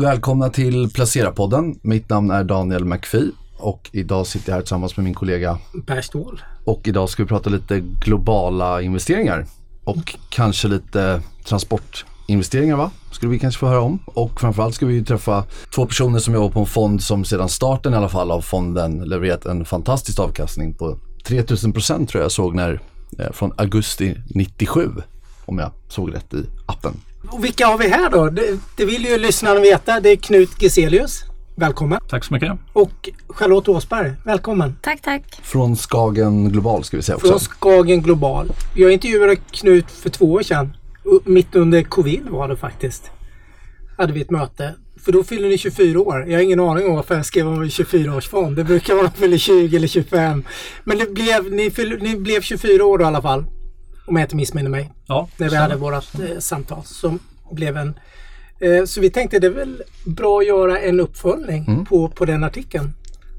Välkomna till Placera-podden. Mitt namn är Daniel McPhee och idag sitter jag här tillsammans med min kollega Per Ståhl. Och idag ska vi prata lite globala investeringar och kanske lite transportinvesteringar va? Skulle vi kanske få höra om. Och framförallt ska vi träffa två personer som jobbar på en fond som sedan starten i alla fall av fonden levererat en fantastisk avkastning på 3000 procent tror jag såg när eh, från augusti 97 om jag såg rätt i appen. Och vilka har vi här då? Det, det vill ju lyssnarna veta. Det är Knut Geselius. Välkommen. Tack så mycket. Och Charlotte Åsberg. Välkommen. Tack, tack. Från Skagen Global ska vi säga också. Från Skagen Global. Jag intervjuade Knut för två år sedan. Mitt under covid var det faktiskt. Hade vi ett möte. För då fyller ni 24 år. Jag har ingen aning om varför jag skrev om 24-årsfond. Det brukar vara fyller 20 eller 25. Men det blev, ni, fyll, ni blev 24 år då i alla fall. Om jag inte missminner mig. Ja, när vi hade vårt eh, samtal som blev en eh, så vi tänkte det är väl bra att göra en uppföljning mm. på, på den artikeln.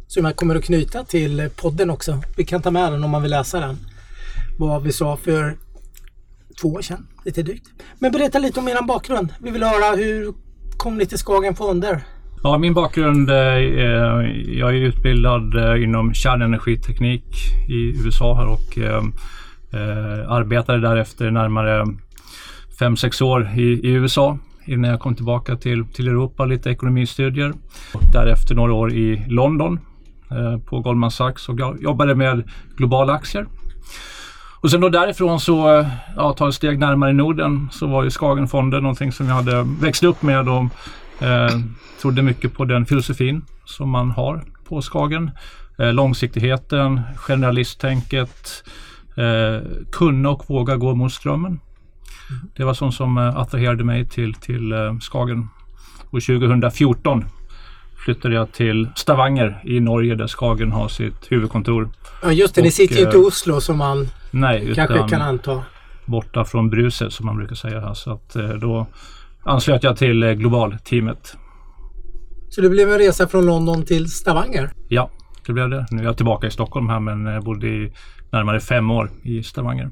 Som jag kommer att knyta till podden också. Vi kan ta med den om man vill läsa den. Vad vi sa för två år sedan, lite drygt. Men berätta lite om er bakgrund. Vi vill höra hur kom ni till Skagen Fonder? Ja, min bakgrund, eh, jag är utbildad eh, inom kärnenergiteknik i USA här och Eh, arbetade därefter närmare 5-6 år i, i, USA innan jag kom tillbaka till, till Europa, lite ekonomistudier. Och därefter några år i London eh, på Goldman Sachs och jobbade med globala aktier. Och sen då därifrån så, eh, ja, ta ett steg närmare Norden, så var ju Skagenfonden någonting som jag hade växt upp med och eh, trodde mycket på den filosofin som man har på Skagen. Eh, långsiktigheten, generalisttänket, eh, kunna och våga gå mot strömmen. Mm. Det var sånt som eh, attraherade mig till, till eh, Skagen. Och 2014 flyttade jag till Stavanger i Norge där Skagen har sitt huvudkontor. Ja just det, och, ni sitter ju inte i eh, Oslo som man nej, kanske kan anta. Borta från bruset som man brukar säga här. Så att, då anslöt jag till Global-teamet. Så det blev en resa från London till Stavanger? Ja, det blev det. Nu är jag tillbaka i Stockholm här men jag bodde i närmare fem år i Stavanger.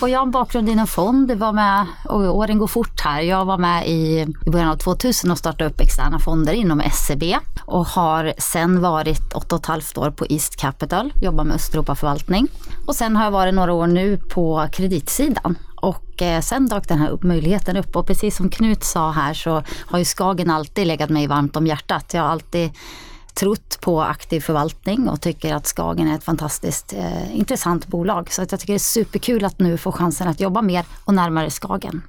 Och jag har en bakgrund inom fond, var med, och åren går fort här. Jag var med i, i början av 2000 och startade upp externa fonder inom SEB och har sen varit 8,5 år på East Capital, jobbar med Östeuropaförvaltning. Och sen har jag varit några år nu på kreditsidan och eh, sen dök den här möjligheten upp och precis som Knut sa här så har ju Skagen alltid legat mig varmt om hjärtat. Jag har alltid trott på aktiv förvaltning och tycker att Skagen är ett fantastiskt eh, intressant bolag. Så att jag tycker det är superkul att nu få chansen att jobba mer och närmare Skagen.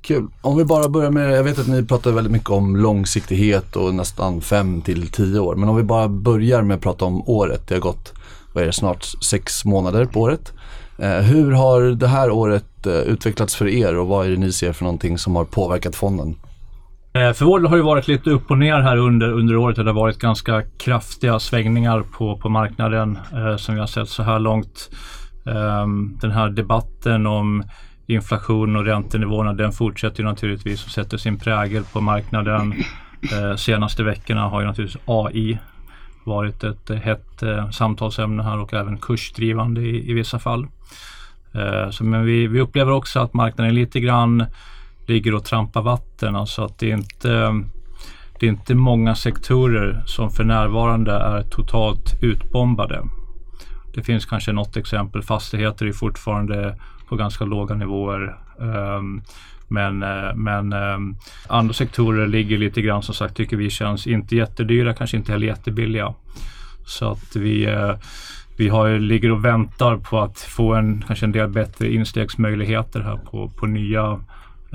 Kul. Om vi bara börjar med, jag vet att ni pratar väldigt mycket om långsiktighet och nästan 5 till 10 år. Men om vi bara börjar med att prata om året. Det har gått, vad är det, snart sex månader på året. Eh, hur har det här året eh, utvecklats för er och vad är det ni ser för någonting som har påverkat fonden? Eh, för vår del har det varit lite upp och ner här under, under året. Det har varit ganska kraftiga svängningar på, på marknaden eh, som vi har sett så här långt. Eh, den här debatten om inflation och räntenivåerna den fortsätter naturligtvis och sätter sin prägel på marknaden. Eh, senaste veckorna har ju naturligtvis AI varit ett hett eh, samtalsämne här och även kursdrivande i, i vissa fall. Eh, så, men vi, vi upplever också att marknaden är lite grann ligger och trampar vatten. Alltså att det är inte det är inte många sektorer som för närvarande är totalt utbombade. Det finns kanske något exempel. Fastigheter är fortfarande på ganska låga nivåer. Ehm, men, eh, men ehm, andra sektorer ligger lite grann som sagt tycker vi känns inte jättedyra, kanske inte heller jättebilliga. Så att vi, eh, vi har, ligger och väntar på att få en, kanske en del bättre instegsmöjligheter här på, på nya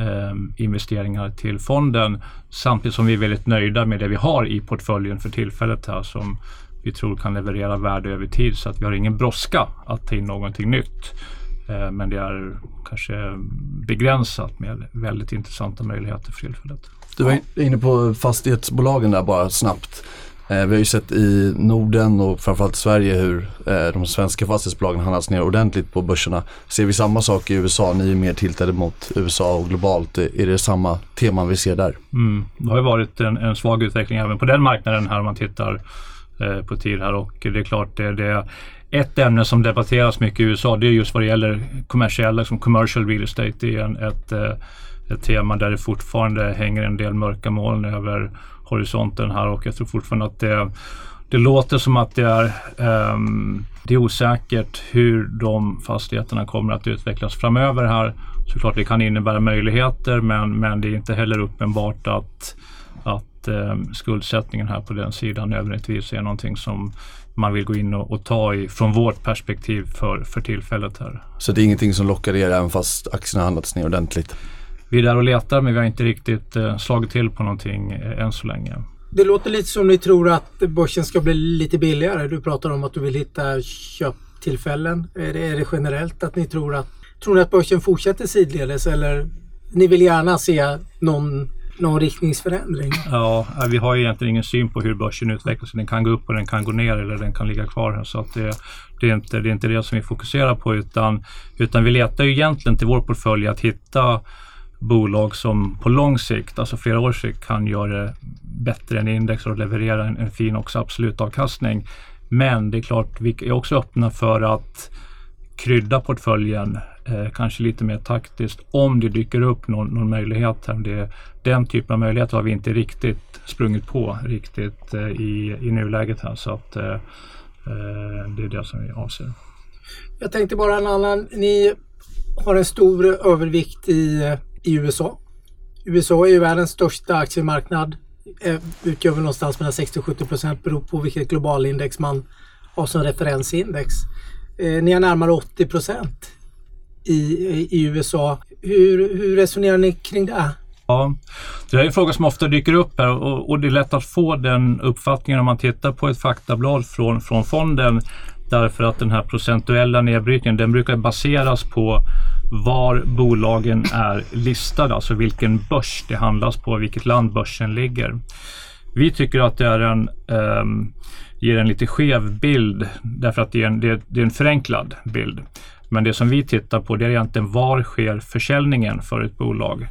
eh, investeringar till fonden samtidigt som vi är väldigt nöjda med det vi har i portföljen för tillfället här som vi tror kan leverera värde över tid så att vi har ingen brådska att ta in någonting nytt. Eh, men det är kanske begränsat med väldigt intressanta möjligheter för tillfället. Du var inne på fastighetsbolagen där bara snabbt. Eh, vi har ju sett i Norden och framförallt Sverige hur eh, de svenska fastighetsbolagen handlas ner ordentligt på börserna. Ser vi samma sak i USA? Ni är mer tiltade mot USA och globalt. Är det samma teman vi ser där? Mm. Det har ju varit en, en svag utveckling även på den marknaden här om man tittar eh, på tid här och det är klart det, det ett ämne som debatteras mycket i USA det är just vad det gäller kommersiella, liksom commercial real estate. Det är en, ett eh, ett tema där det fortfarande hänger en del mörka moln över horisonten här och jag tror fortfarande att det, det låter som att det är, um, det är osäkert hur de fastigheterna kommer att utvecklas framöver här. Såklart det kan innebära möjligheter men, men det är inte heller uppenbart att, att um, skuldsättningen här på den sidan nödvändigtvis är någonting som man vill gå in och, och, ta i från vårt perspektiv för, för tillfället här. Så det är ingenting som lockar er även fast aktierna handlats ner ordentligt? Vi är där och letar men vi har inte riktigt eh, slagit till på någonting eh, än så länge. Det låter lite som ni tror att börsen ska bli lite billigare. Du pratar om att du vill hitta köptillfällen. Är det, är det generellt att ni tror att, tror ni att börsen fortsätter sidledes eller ni vill gärna se någon någon riktningsförändring? Ja, vi har ju egentligen ingen syn på hur börsen utvecklas. Den kan gå upp och den kan gå ner eller den kan ligga kvar. Här. Så att det, det, är inte, det är inte det som vi fokuserar på utan, utan vi letar ju egentligen till vår portfölj att hitta bolag som på lång sikt, alltså flera års sikt, kan göra det bättre än index och leverera en, en fin också absolut avkastning. Men det är klart, vi är också öppna för att krydda portföljen eh, kanske lite mer taktiskt om det dyker upp någon, någon möjlighet. Här. Det, den typen av möjligheter har vi inte riktigt sprungit på riktigt eh, i, i nuläget här så att eh, eh det är det som vi avser. Jag tänkte bara en annan. Ni har en stor övervikt i, i USA. USA är ju världens största aktiemarknad. Eh, utgör väl någonstans mellan 60-70 procent beroende på vilket globalindex man har som referensindex. Eh, ni har närmare 80 procent i, i USA. Hur, hur resonerar ni kring det? Ja, det är en fråga som ofta dyker upp här och, och, det är lätt att få den uppfattningen om man tittar på ett faktablad från, från fonden. Därför att den här procentuella nedbrytningen den brukar baseras på var bolagen är listade, alltså vilken börs det handlas på, vilket land börsen ligger. Vi tycker att det är en, um, ger en lite skev bild därför att det är, en, det, det är en förenklad bild. Men det som vi tittar på det är egentligen var sker försäljningen för ett bolag?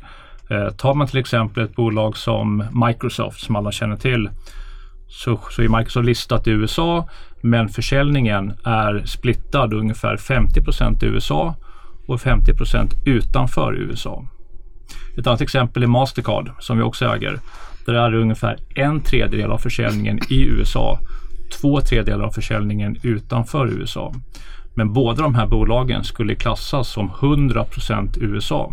Eh, tar man till exempel ett bolag som Microsoft som alla känner till så, så är Microsoft listat i USA men försäljningen är splittad ungefär 50 i USA och 50% utanför USA. Ett annat exempel är Mastercard som vi också äger. Där är det ungefär en tredjedel av försäljningen i USA, två tredjedelar av försäljningen utanför USA. Men båda de här bolagen skulle klassas som 100% USA.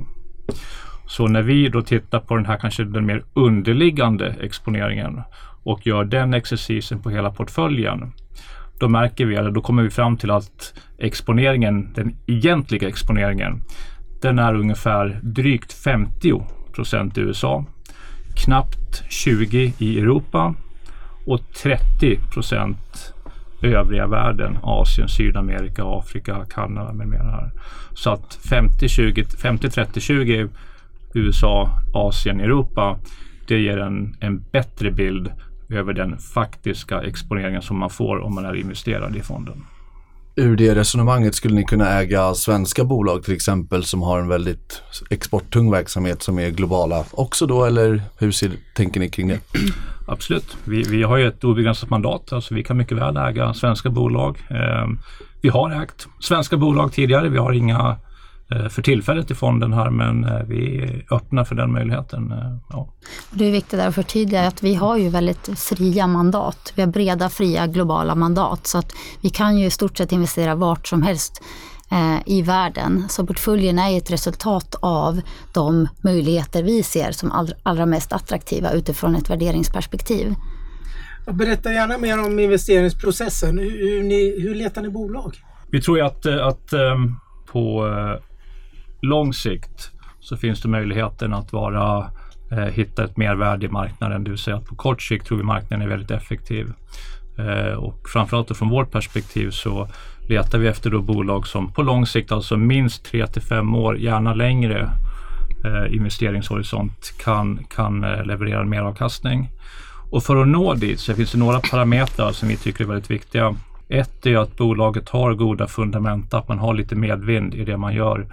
Så när vi då tittar på den här kanske den mer underliggande exponeringen och gör den exercisen på hela portföljen. Då märker vi, eller då kommer vi fram till att exponeringen, den egentliga exponeringen, den är ungefär drygt 50 procent i USA, knappt 20 i Europa och 30 procent övriga världen, Asien, Sydamerika, Afrika, Kanada med mera. Här. Så att 50-30-20 USA, Asien, Europa, det ger en, en bättre bild över den faktiska exponeringen som man får om man är investerad i fonden. Ur det resonemanget skulle ni kunna äga svenska bolag till exempel som har en väldigt exporttung verksamhet som är globala också då eller hur ser, tänker ni kring det? Absolut. Vi, vi har ju ett obegränsat mandat, alltså vi kan mycket väl äga svenska bolag. Eh, vi har ägt svenska bolag tidigare. Vi har inga för tillfället i fonden här men eh, vi är öppna för den möjligheten. Eh, ja. Det är viktigt att förtydliga att vi har ju väldigt fria mandat. Vi har breda, fria, globala mandat så att vi kan ju i stort sett investera vart som helst i världen. Så portföljen är ett resultat av de möjligheter vi ser som allra, allra mest attraktiva utifrån ett värderingsperspektiv. Berätta gärna mer om investeringsprocessen. Hur, hur, ni, hur letar ni bolag? Vi tror ju att, att på lång sikt så finns det möjligheten att vara, eh, hitta ett mervärde i marknaden. Det vill säga att på kort sikt tror vi marknaden är väldigt effektiv. Eh, och framförallt från vårt perspektiv så letar vi efter då bolag som på lång sikt, alltså minst 3 till 5 år, gärna längre eh, investeringshorisont kan, kan eh, leverera mer avkastning. Och för att nå dit så finns det några parametrar som vi tycker är väldigt viktiga. Ett är att bolaget har goda fundamenta, att man har lite medvind i det man gör.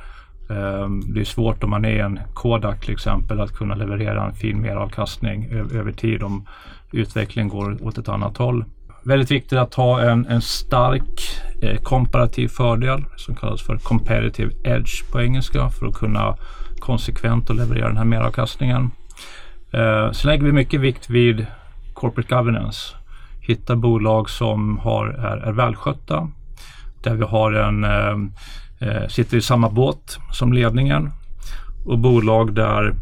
Ehm, det är svårt om man är en Kodak till exempel att kunna leverera en fin meravkastning över tid om utvecklingen går åt ett annat håll. Väldigt viktigt att ha en, en stark eh, komparativ fördel som kallas för competitive edge på engelska för att kunna konsekvent och leverera den här meravkastningen. Eh, sen lägger vi mycket vikt vid corporate governance. Hitta bolag som har, är, är välskötta, där vi har en, eh, Eh, sitter i samma båt som ledningen och bolag där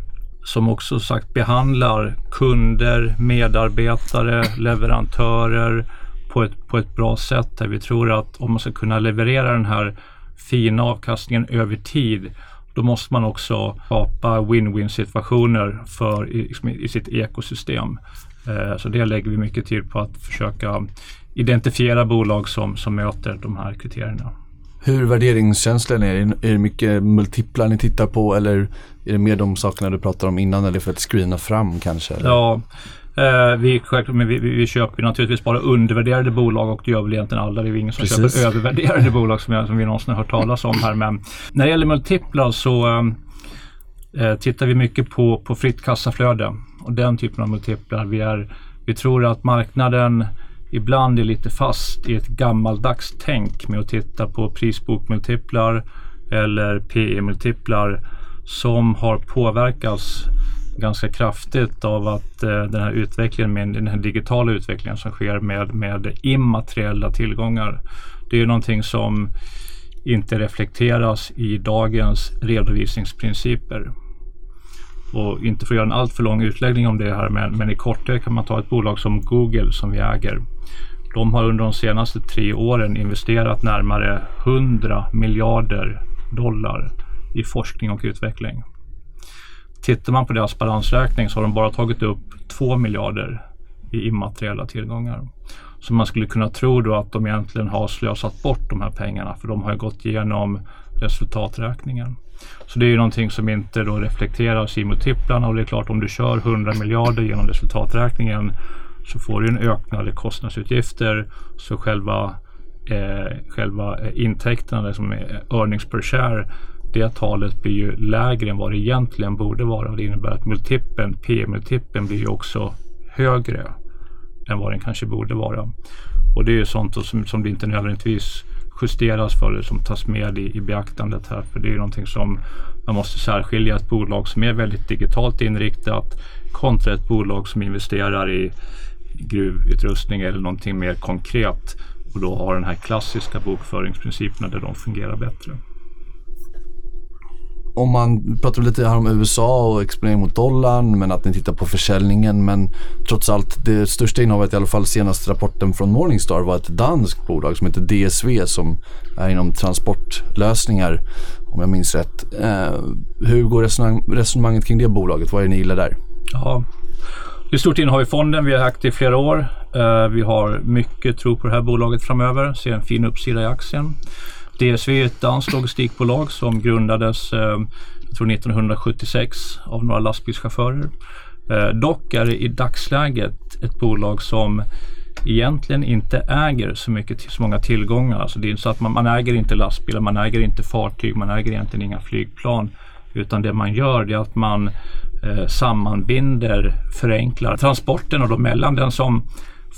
som också sagt behandlar kunder, medarbetare, leverantörer på ett, på ett bra sätt där vi tror att om man ska kunna leverera den här fina avkastningen över tid då måste man också skapa win-win situationer för i, liksom i sitt ekosystem. Eh, så det lägger vi mycket tid på att försöka identifiera bolag som, som möter de här kriterierna. Hur värderingskänslan är? Är det mycket multiplar ni tittar på eller är det mer de sakerna du pratade om innan eller för att screena fram kanske? Eller? Ja, eh, vi, vi, vi, vi köper naturligtvis bara undervärderade bolag och det gör väl egentligen alla. Det är ingen som Precis. köper övervärderade bolag som, jag, som vi någonsin har hört talas om här. Men när det gäller multiplar så eh, tittar vi mycket på, på fritt kassaflöde och den typen av multiplar. Vi, är, vi tror att marknaden ibland är lite fast i ett gammaldags tänk med att titta på prisbokmultiplar eller PE-multiplar som har påverkats ganska kraftigt av att eh, den här utvecklingen med den här digitala utvecklingen som sker med, med immateriella tillgångar. Det är någonting som inte reflekteras i dagens redovisningsprinciper. Och inte för att göra en alltför lång utläggning om det här men, men i korthet kan man ta ett bolag som Google som vi äger. De har under de senaste tre åren investerat närmare 100 miljarder dollar i forskning och utveckling. Tittar man på deras balansräkning så har de bara tagit upp 2 miljarder i immateriella tillgångar. Så man skulle kunna tro då att de egentligen har slösat bort de här pengarna för de har gått igenom resultaträkningen. Så det är ju någonting som inte då reflekteras i multiplarna och det är klart om du kör 100 miljarder genom resultaträkningen så får du en ökade kostnadsutgifter så själva, eh, själva eh, intäkterna, som liksom earnings per share, det talet blir ju lägre än vad det egentligen borde vara. Det innebär att multipeln, P-multipeln blir ju också högre än vad den kanske borde vara. Och det är ju sånt som, som det inte nödvändigtvis justeras för eller som tas med i, i beaktandet här. För det är ju någonting som man måste särskilja ett bolag som är väldigt digitalt inriktat kontra ett bolag som investerar i gruvutrustning eller någonting mer konkret och då har den här klassiska bokföringsprinciperna där de fungerar bättre om man pratar lite här om USA och exponering mot dollarn men att ni tittar på försäljningen men trots allt det största innehavet i alla fall senaste rapporten från Morningstar var ett danskt bolag som heter DSV som är inom transportlösningar om jag minns rätt. Eh, hur går resonemang, resonemanget kring det bolaget? Vad är det ni gillar där? Ja, hur stort innehav i fonden. Vi har haft i flera år. Eh, vi har mycket tro på det här bolaget framöver. Ser en fin uppsida i aktien. DSV är ett danskt logistikbolag som grundades eh, jag tror 1976 av några lastbilschaufförer. Eh, dock är det i dagsläget ett bolag som egentligen inte äger så, mycket, så många tillgångar. Alltså det är så att man, man, äger inte lastbilar, man äger inte fartyg, man äger egentligen inga flygplan. Utan det man gör är att man eh, sammanbinder, förenklar transporten och då mellan den som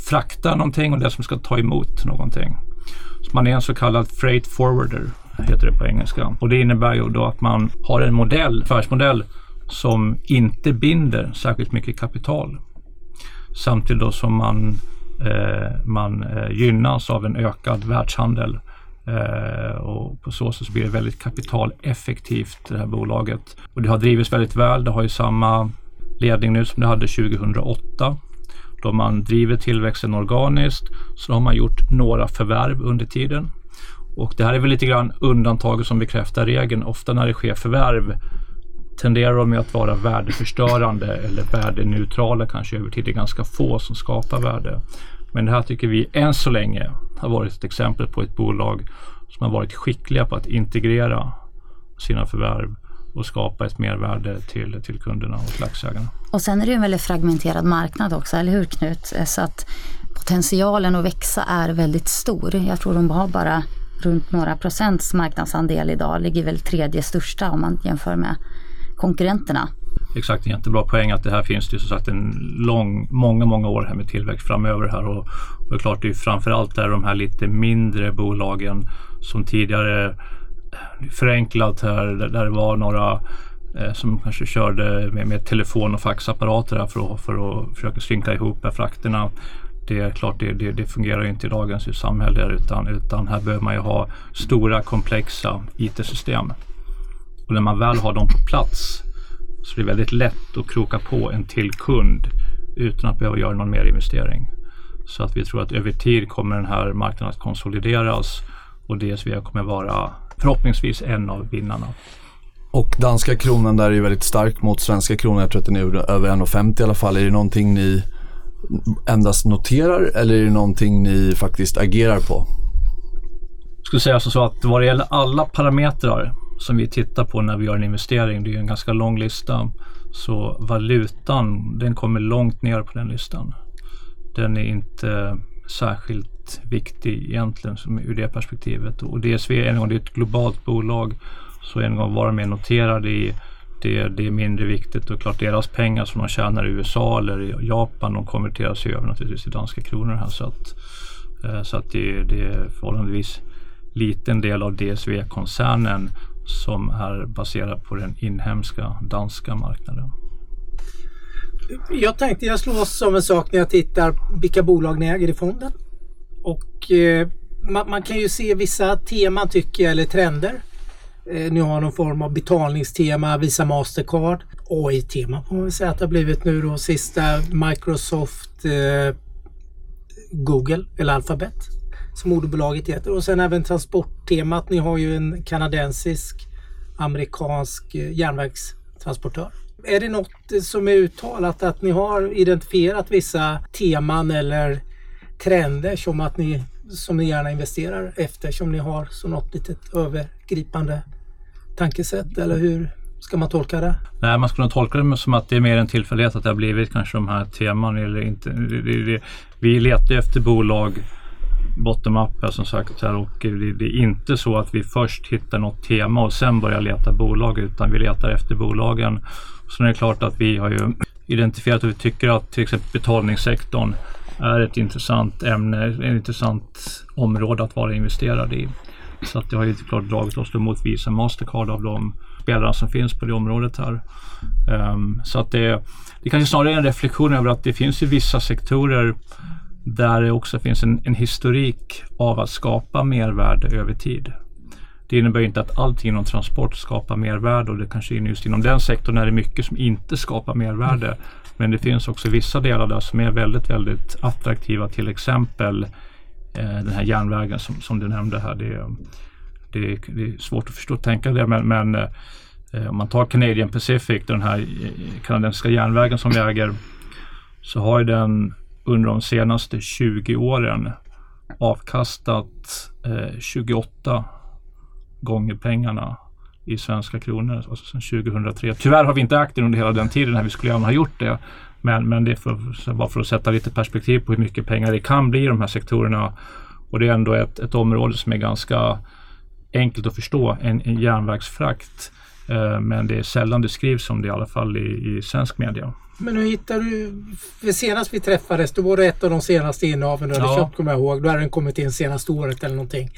fraktar någonting och den som ska ta emot någonting. Man är en så kallad freight forwarder, heter det på engelska. Och det innebär ju då att man har en modell, affärsmodell som inte binder särskilt mycket kapital. Samtidigt då som man, eh, man eh, gynnas av en ökad världshandel. Eh, och på så sätt blir det väldigt kapitaleffektivt det här bolaget. Och det har drivits väldigt väl. Det har ju samma ledning nu som det hade 2008 då man driver tillväxten organiskt så har man gjort några förvärv under tiden. Och det här är väl lite grann undantaget som bekräftar regeln. Ofta när det sker förvärv tenderar de att vara värdeförstörande eller värdeneutrala kanske över tid. Det är ganska få som skapar värde. Men det här tycker vi än så länge har varit ett exempel på ett bolag som har varit skickliga på att integrera sina förvärv och skapa ett mervärde till, till kunderna och till aktieägarna. Och sen är det en väldigt fragmenterad marknad också, eller hur Knut? Så att potentialen att växa är väldigt stor. Jag tror de har bara runt några procents marknadsandel idag, ligger väl tredje största om man jämför med konkurrenterna. Exakt, en jättebra poäng att det här finns det som sagt en lång, många, många år här med tillväxt framöver här och, och det är klart det är framförallt där de här lite mindre bolagen som tidigare eh, förenklat här där det var några eh, som kanske körde med, med telefon och faxapparater för att, för att försöka synka ihop frakterna. Det är klart, det, det, det fungerar inte i dagens samhälle utan, utan här behöver man ju ha stora komplexa IT-system. Och när man väl har dem på plats så är det väldigt lätt att kroka på en till kund utan att behöva göra någon mer investering. Så att vi tror att över tid kommer den här marknaden att konsolideras och DSV kommer vara förhoppningsvis en av vinnarna. Och danska kronan där är ju väldigt stark mot svenska kronan. Jag tror att den är över 1,50 i alla fall. Är det någonting ni endast noterar eller är det någonting ni faktiskt agerar på? Jag skulle säga så att vad det gäller alla parametrar som vi tittar på när vi gör en investering, det är en ganska lång lista, så valutan den kommer långt ner på den listan. Den är inte särskilt viktig egentligen som, ur det perspektivet. Och DSV en gång det är ett globalt bolag så en gång vara med noterad i det, det är mindre viktigt och klart deras pengar som de tjänar i USA eller i Japan de konverteras ju över naturligtvis till danska kronor här så att, eh, så att det, det är förhållandevis liten del av DSV-koncernen som är baserad på den inhemska danska marknaden. Jag tänkte jag slås som en sak när jag tittar vilka bolag ni äger i fonden. Och eh, man, man, kan ju se vissa teman tycker jag, eller trender. Eh, ni har någon form av betalningstema, Visa Mastercard. AI-tema får man väl säga att det har blivit nu då sista Microsoft, eh, Google eller Alphabet som moderbolaget heter. Och sen även transporttemat. Ni har ju en kanadensisk amerikansk eh, järnvägstransportör. Är det något eh, som är uttalat att ni har identifierat vissa teman eller trender som att ni som ni gärna investerar efter som ni har som något litet övergripande tankesätt eller hur ska man tolka det? Nej, man skulle nog tolka det som att det är mer en tillfällighet att det har blivit kanske de här teman eller inte. Vi letar efter bolag bottom-up som sagt här och det, är inte så att vi först hittar något tema och sen börjar leta bolag utan vi letar efter bolagen. Så är det klart att vi har ju identifierat och vi tycker att till exempel betalningssektorn är ett intressant ämne, ett intressant område att vara investerad i. Så att det har ju klart dragit oss mot Visa Mastercard av de spelarna som finns på det området här. Um, så att det, det kanske snarare är en reflektion över att det finns ju vissa sektorer där det också finns en, en historik av att skapa mervärde över tid. Det innebär inte att allting inom transport skapar mervärde och det kanske just inom den sektorn är det mycket som inte skapar mervärde. Mm. Men det finns också vissa delar där som är väldigt, väldigt attraktiva. Till exempel eh, den här järnvägen som, som du nämnde här. Det, det, det är svårt att förstå och tänka det men, men eh, om man tar Canadian Pacific, den här eh, kanadensiska järnvägen som vi äger, så har ju den under de senaste 20 åren avkastat eh, 28 gånger pengarna i svenska kronor, alltså sedan 2003. Tyvärr har vi inte ägt den under hela den tiden, här vi skulle gärna ha gjort det. Men, men det är för, bara för att sätta lite perspektiv på hur mycket pengar det kan bli i de här sektorerna. Och det är ändå ett, ett område som är ganska enkelt att förstå, en, en järnvägsfrakt. Eh, men det är sällan det skrivs om det i alla fall i, i svensk media. Men hur hittar du... Senast vi träffades då var det ett av de senaste innehaven du hade ja. köpt kommer jag ihåg. Då hade den kommit in senaste året eller någonting.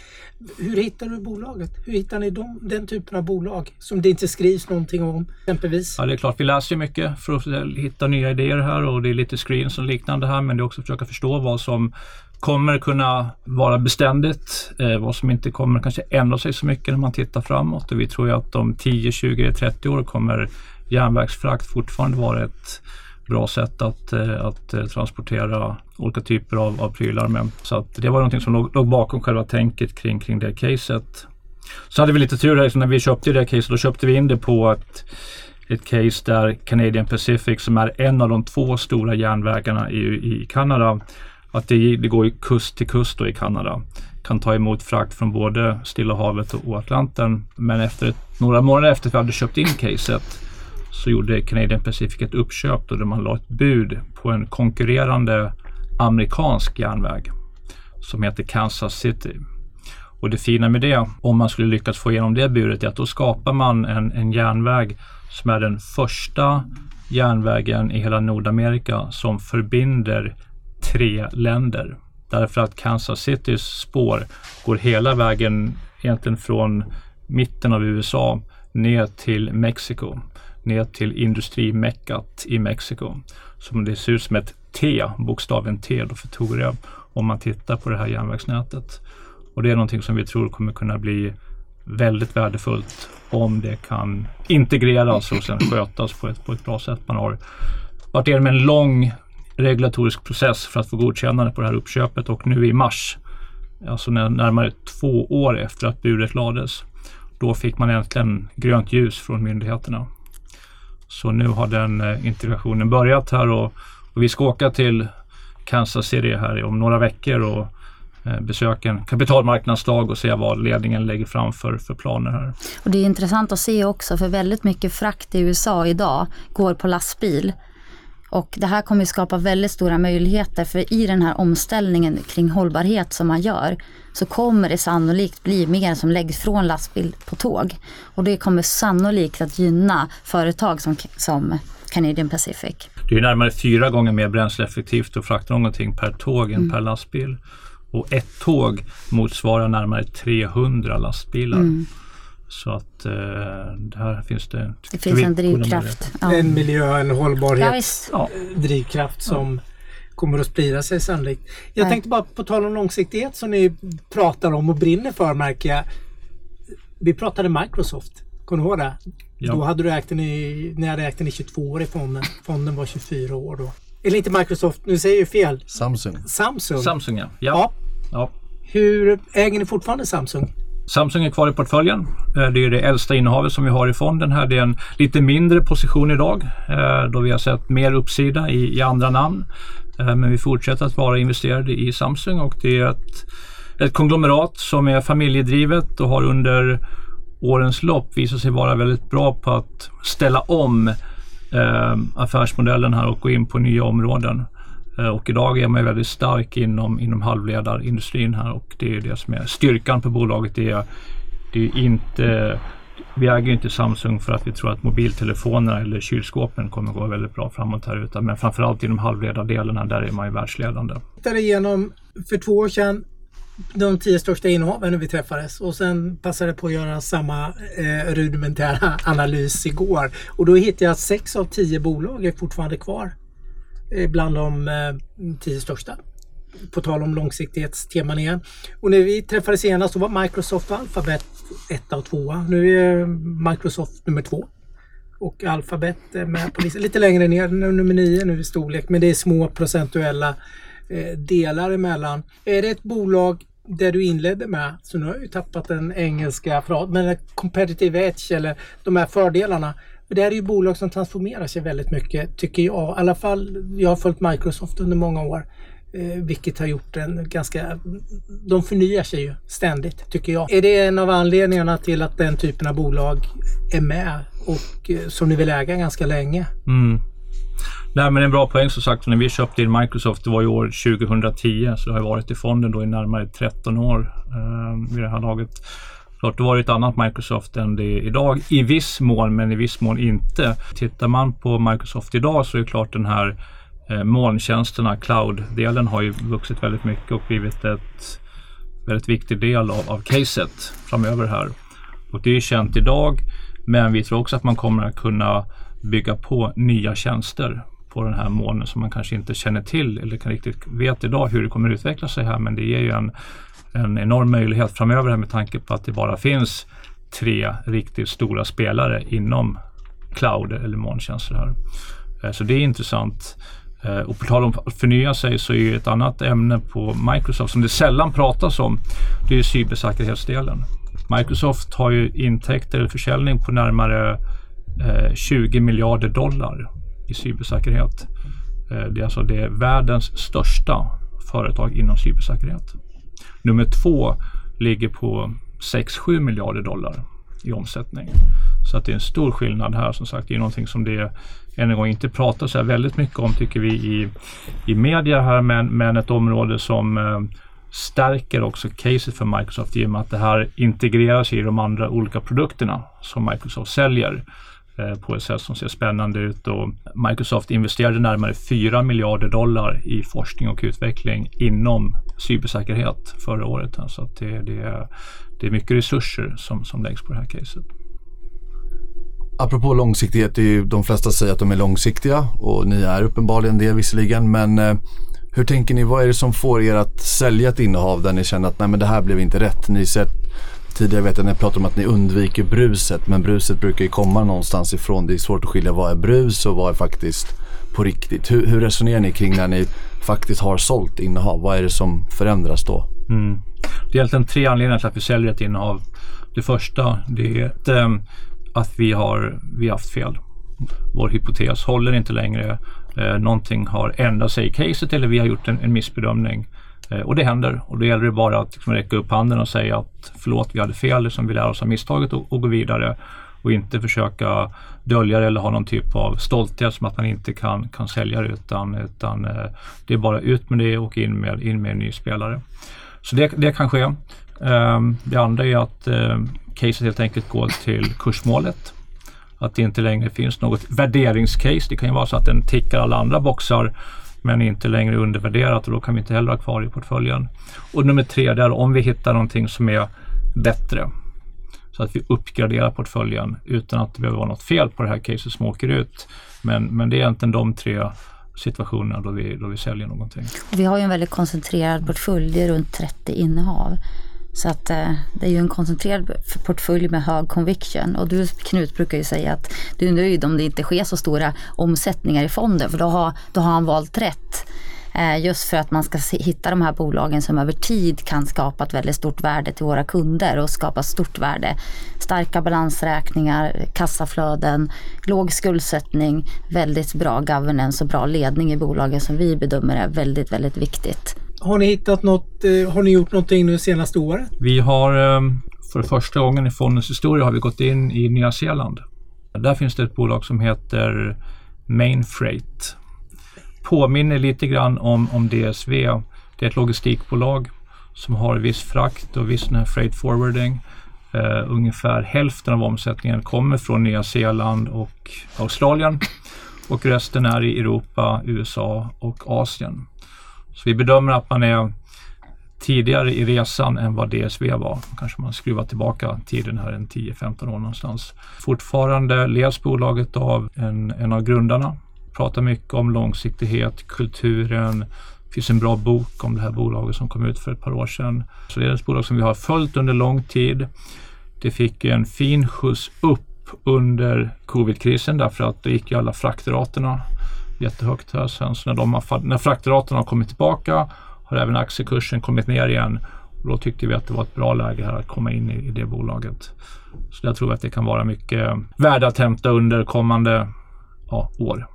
Hur hittar du bolaget? Hur hittar ni dem, den typen av bolag som det inte skrivs någonting om exempelvis? Ja det är klart vi läser mycket för att hitta nya idéer här och det är lite screens och liknande här men det är också att försöka förstå vad som kommer kunna vara beständigt. Eh, vad som inte kommer kanske ändra sig så mycket när man tittar framåt och vi tror ju att om 10, 20, 30 år kommer järnvägsfrakt fortfarande vara ett bra sätt att, eh, att eh, transportera olika typer av, av prylar med. Så att det var någonting som låg, låg bakom själva tänket kring, kring det caset. Så hade vi lite tur här, så när vi köpte det caset då köpte vi in det på ett, ett case där Canadian Pacific som är en av de två stora järnvägarna i, i Kanada att det, det går kust till kust i Kanada. Kan ta emot frakt från både Stilla havet och Atlanten. Men efter ett, några månader efter att vi hade köpt in caset så gjorde Canadian Pacific ett uppköp där man la ett bud på en konkurrerande amerikansk järnväg som heter Kansas City. Och det fina med det, om man skulle lyckas få igenom det budet, är att då skapar man en, en järnväg som är den första järnvägen i hela Nordamerika som förbinder tre länder. Därför att Kansas Citys spår går hela vägen egentligen från mitten av USA ner till Mexiko. ner till industrimeckat i Mexiko. Som det ser ut som ett T, bokstaven T då för Toria, om man tittar på det här järnvägsnätet. Och det är någonting som vi tror kommer kunna bli väldigt värdefullt om det kan integreras och sen skötas på ett, på ett bra sätt. Man har varit igenom en lång regulatorisk process för att få godkännande på det här uppköpet och nu i mars, alltså närmare två år efter att budet lades, då fick man äntligen grönt ljus från myndigheterna. Så nu har den eh, integrationen börjat här och, och vi ska åka till Kansas City här om några veckor och eh, besöka en kapitalmarknadsdag och se vad ledningen lägger fram för, för planer här. Och det är intressant att se också för väldigt mycket frakt i USA idag går på lastbil. Och det här kommer skapa väldigt stora möjligheter för i den här omställningen kring hållbarhet som man gör så kommer det sannolikt bli mer som läggs från lastbil på tåg. Och det kommer sannolikt att gynna företag som, som Canadian Pacific. Det är närmare fyra gånger mer bränsleeffektivt att frakta någonting per tåg än mm. per lastbil. Och ett tåg motsvarar närmare 300 lastbilar. Mm. Så att eh, där finns det... Det finns en drivkraft. Ja. En miljö, en hållbarhetsdrivkraft ja. som kommer att sprida sig sannolikt. Jag Nej. tänkte bara på tal om långsiktighet som ni pratar om och brinner för märker jag. Vi pratade Microsoft. Kommer du ihåg det? Ja. Då hade du ägt den i, ni hade ägt den i 22 år i fonden. Fonden var 24 år då. Eller inte Microsoft, nu säger jag fel. Samsung. Samsung. Samsung ja. ja. ja. Hur äger ni fortfarande Samsung? Samsung är kvar i portföljen. Eh, det är det äldsta innehavet som vi har i fonden här. Det är en lite mindre position idag eh, då vi har sett mer uppsida i, i andra namn. Eh, men vi fortsätter att vara investerade i Samsung och det är ett, ett konglomerat som är familjedrivet och har under årens lopp visat sig vara väldigt bra på att ställa om eh, affärsmodellen här och gå in på nya områden. Eh, och idag är man väldigt stark inom, inom halvledarindustrin här och det är det som är styrkan på bolaget. Det är, det är inte, vi äger inte Samsung för att vi tror att mobiltelefonerna eller kylskåpen kommer gå väldigt bra framåt här utan men framförallt inom halvledardelen här, där är man ju världsledande. Jag tittade igenom för två år sedan de tio största innehaven när vi träffades och sen passade jag på att göra samma eh, rudimentära analys igår. Och då hittade jag att sex av tio bolag är fortfarande kvar bland de eh, tio största. På tal om långsiktighetsteman igen. Och när vi träffades senast så var Microsoft och Alphabet etta och tvåa. Nu är eh, Microsoft nummer två. Och Alphabet är med på listan. Lite längre ner, nummer nio nu i storlek. Men det är små procentuella eh, delar emellan. Är det ett bolag där du inledde med, så nu har jag ju tappat den engelska frasen, men competitive edge eller de här fördelarna. Det här är ju bolag som transformerar sig väldigt mycket tycker jag. I alla fall, jag har följt Microsoft under många år. Eh, vilket har gjort en ganska... De förnyar sig ju ständigt tycker jag. Är det en av anledningarna till att den typen av bolag är med och eh, som ni vill äga ganska länge? Mm. Nej men en bra poäng som sagt. När vi köpte in Microsoft, det var i år 2010, så det har varit i fonden då i närmare 13 år eh, vid det här laget. Klart, det var ett annat Microsoft än det är idag i viss mån, men i viss mån inte. Tittar man på Microsoft idag så är det klart den här eh, molntjänsterna, cloud-delen har ju vuxit väldigt mycket och blivit ett väldigt viktig del av, av caset framöver här. Och det är känt idag, men vi tror också att man kommer att kunna bygga på nya tjänster på den här molnen som man kanske inte känner till eller kan riktigt vet idag hur det kommer utveckla sig här. Men det ger ju en en enorm möjlighet framöver här med tanke på att det bara finns tre riktigt stora spelare inom cloud eller molntjänster här. Eh, så det är intressant. Eh, och på tal om att förnya sig så är ett annat ämne på Microsoft som det sällan pratas om, det är cybersäkerhetsdelen. Microsoft har ju intäkter eller försäljning på närmare eh, 20 miljarder dollar i cybersäkerhet. Det är alltså det världens största företag inom cybersäkerhet. Nummer två ligger på 6-7 miljarder dollar i omsättning. Så att det är en stor skillnad här som sagt. Det är någonting som det än en gång inte pratas så väldigt mycket om tycker vi i, i media här men, men ett område som eh, stärker också caset för Microsoft i och med att det här integreras i de andra olika produkterna som Microsoft säljer. Eh, på ett sätt som ser spännande ut. Och Microsoft investerade närmare 4 miljarder dollar i forskning och utveckling inom cybersäkerhet förra året. Så att det, det, är, det är mycket resurser som, som läggs på det här caset. apropå långsiktighet, det är ju, de flesta säger att de är långsiktiga och ni är uppenbarligen det visserligen. Men eh, hur tänker ni, vad är det som får er att sälja ett innehav där ni känner att nej men det här blev inte rätt? Ni sett tidigare vet jag när jag pratade om att ni undviker bruset men bruset brukar ju komma någonstans ifrån. Det är svårt att skilja vad är brus och vad är faktiskt på riktigt. Hur, hur resonerar ni kring när ni faktiskt har sålt innehav? Vad är det som förändras då? Mm. Det är egentligen tre anledningar till att vi säljer ett innehav. Det första det är att, äm, att vi har vi haft fel. Vår hypotes håller inte längre. Eh, någonting har ändrat sig i caset eller vi har gjort en, en missbedömning. Eh, och det händer och då gäller det bara att liksom, räcka upp handen och säga att förlåt, vi hade fel, liksom, vi lär oss av misstaget och, och gå vidare och inte försöka dölja det eller ha någon typ av stolthet som att man inte kan, kan sälja det utan, utan eh, det är bara ut med det och in med, in med en ny spelare. Så det, det kan ske. Ehm, det andra är att eh, caset helt enkelt går till kursmålet. Att det inte längre finns något värderingscase. Det kan ju vara så att den tickar alla andra boxar men inte längre undervärderat och då kan vi inte heller ha kvar i portföljen. Och nummer tre, det är om vi hittar någonting som är bättre. Så att vi uppgraderar portföljen utan att det behöver vara något fel på det här caset som åker ut. Men, men det är egentligen de tre situationerna då vi, då vi säljer någonting. Vi har ju en väldigt koncentrerad portfölj, det är runt 30 innehav. Så att eh, det är ju en koncentrerad portfölj med hög conviction. Och du Knut brukar ju säga att du är nöjd om det inte sker så stora omsättningar i fonden för då har, då har han valt rätt. Eh, just för att man ska hitta de här bolagen som över tid kan skapa ett väldigt stort värde till våra kunder och skapa stort värde. Starka balansräkningar, kassaflöden, låg skuldsättning, väldigt bra governance och bra ledning i bolagen som vi bedömer är väldigt, väldigt viktigt. Har ni hittat något, eh, har ni gjort någonting nu senaste året? Vi har eh, för första gången i fondens historia har vi gått in i Nya Zeeland. Där finns det ett bolag som heter Main Freight. Påminner lite grann om, om DSV. Det är ett logistikbolag som har viss frakt och viss freight forwarding. Uh, ungefär hälften av omsättningen kommer från Nya Zeeland och Australien och resten är i Europa, USA och Asien. Så vi bedömer att man är tidigare i resan än vad DSV var. Kanske man skruvar tillbaka tiden här en 10-15 år någonstans. Fortfarande leds bolaget av en, en av grundarna. Pratar mycket om långsiktighet, kulturen. Det finns en bra bok om det här bolaget som kom ut för ett par år sedan. Så det är ett bolag som vi har följt under lång tid. Det fick en fin skjuts upp under covidkrisen därför att det gick ju alla fraktraterna jättehögt här sen. Så när, de har, när fraktraterna har kommit tillbaka har även aktiekursen kommit ner igen. Och då tyckte vi att det var ett bra läge här att komma in i, i det bolaget. Så jag tror att det kan vara mycket värde att hämta under kommande ja, år.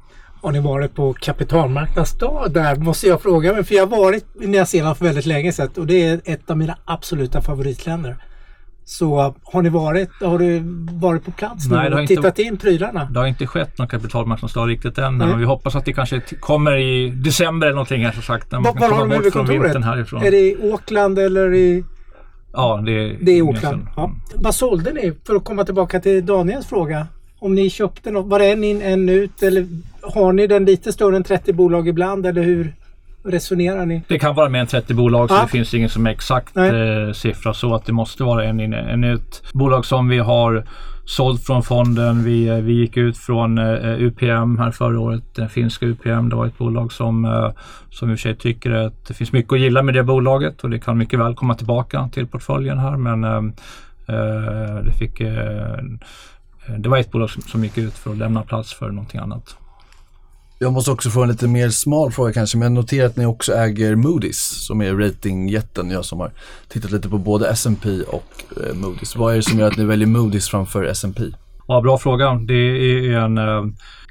Har ni varit på kapitalmarknadsdag där måste jag fråga mig. För jag har varit i Nya Zeeland för väldigt länge sedan och det är ett av mina absoluta favoritländer. Så har ni varit, har du varit på plats Nej, nu och inte, tittat in prylarna? Det har inte skett någon kapitalmarknadsdag riktigt än. Men vi hoppas att det kanske kommer i december eller någonting här så sagt. Var, komma bort från vintern härifrån. Är det i Auckland eller i... Ja, det är, det är Auckland. Ja. Vad sålde ni för att komma tillbaka till Daniels fråga? Om ni köpte något, var det en in en ut eller har ni den lite större än 30 bolag ibland eller hur? resonerar ni? Det kan vara mer än 30 bolag så det finns ingen som är exakt eh, siffra så att det måste vara en in en ut. Bolag som vi har sålt från fonden. Vi, eh, vi gick ut från eh, UPM här förra året, den finska UPM. Det var ett bolag som, eh, som i och för sig tycker att det finns mycket att gilla med det bolaget och det kan mycket väl komma tillbaka till portföljen här men eh, eh, det fick det var ett bolag som, som gick ut för att lämna plats för någonting annat. Jag måste också få en lite mer smal fråga kanske, men jag noterar att ni också äger Moody's som är ratingjätten. Jag som har tittat lite på både S&P och eh, Moody's. Vad är det som gör att ni väljer Moody's framför S&P? Ja, bra fråga. Det är en, eh,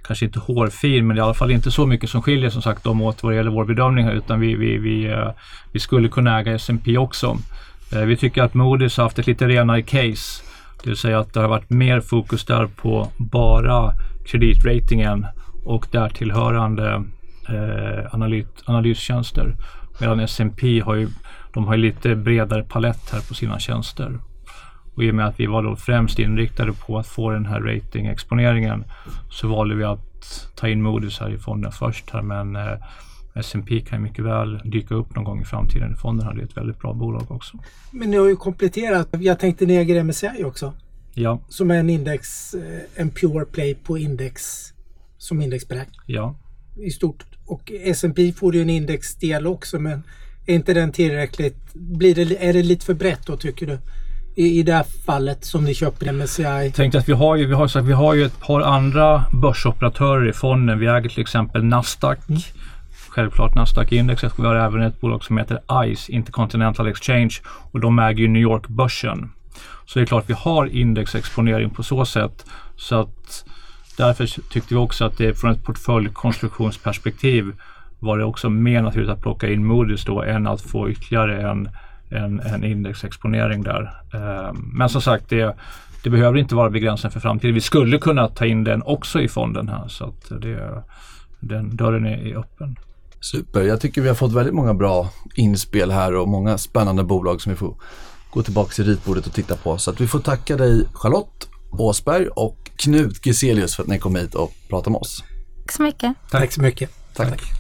kanske inte hårfin, men i alla fall inte så mycket som skiljer som sagt om åt vad det gäller vår bedömning här, utan vi, vi, vi, eh, vi skulle kunna äga S&P också. Eh, vi tycker att Moody's har haft ett lite renare case. Det vill säga att det har varit mer fokus där på bara kreditratingen och därtillhörande eh, analyt, analystjänster. Medan S&P har ju, de har lite bredare palett här på sina tjänster. Och i och med att vi var då främst inriktade på att få den här ratingexponeringen så valde vi att ta in Moody's här i fonden först här men eh, S&P kan mycket väl dyka upp någon gång i framtiden. Fonden hade ett väldigt bra bolag också. Men ni har ju kompletterat. Jag tänkte ni äger MSCI också. Ja, som är en index, eh, en pure play på index som indexberäkning ja. i stort. Och S&P får ju en indexdel också men är inte den tillräckligt, blir det, är det lite för brett då tycker du? I, i det här fallet som ni köper MSCI? tänkte att vi har ju, vi har, sagt, vi har ju ett par andra börsoperatörer i fonden. Vi äger till exempel Nasdaq. Självklart Nasdaq-index. Vi har även ett bolag som heter ICE, Intercontinental Exchange. Och de äger ju New York-börsen. Så det är klart vi har indexexponering på så sätt. Så att därför tyckte vi också att det från ett portföljkonstruktionsperspektiv var det också mer naturligt att plocka in Moody's då än att få ytterligare en, en, en indexexponering där. Ehm, men som sagt, det, det behöver inte vara begränsande för framtiden. Vi skulle kunna ta in den också i fonden här så att det, den dörren är öppen. Super, jag tycker vi har fått väldigt många bra inspel här och många spännande bolag som vi får gå tillbaka till ritbordet och titta på. Så att vi får tacka dig Charlotte Åsberg och Knut Giselius för att ni kom hit och pratade med oss. Tack så mycket. Tack så mycket. Tack.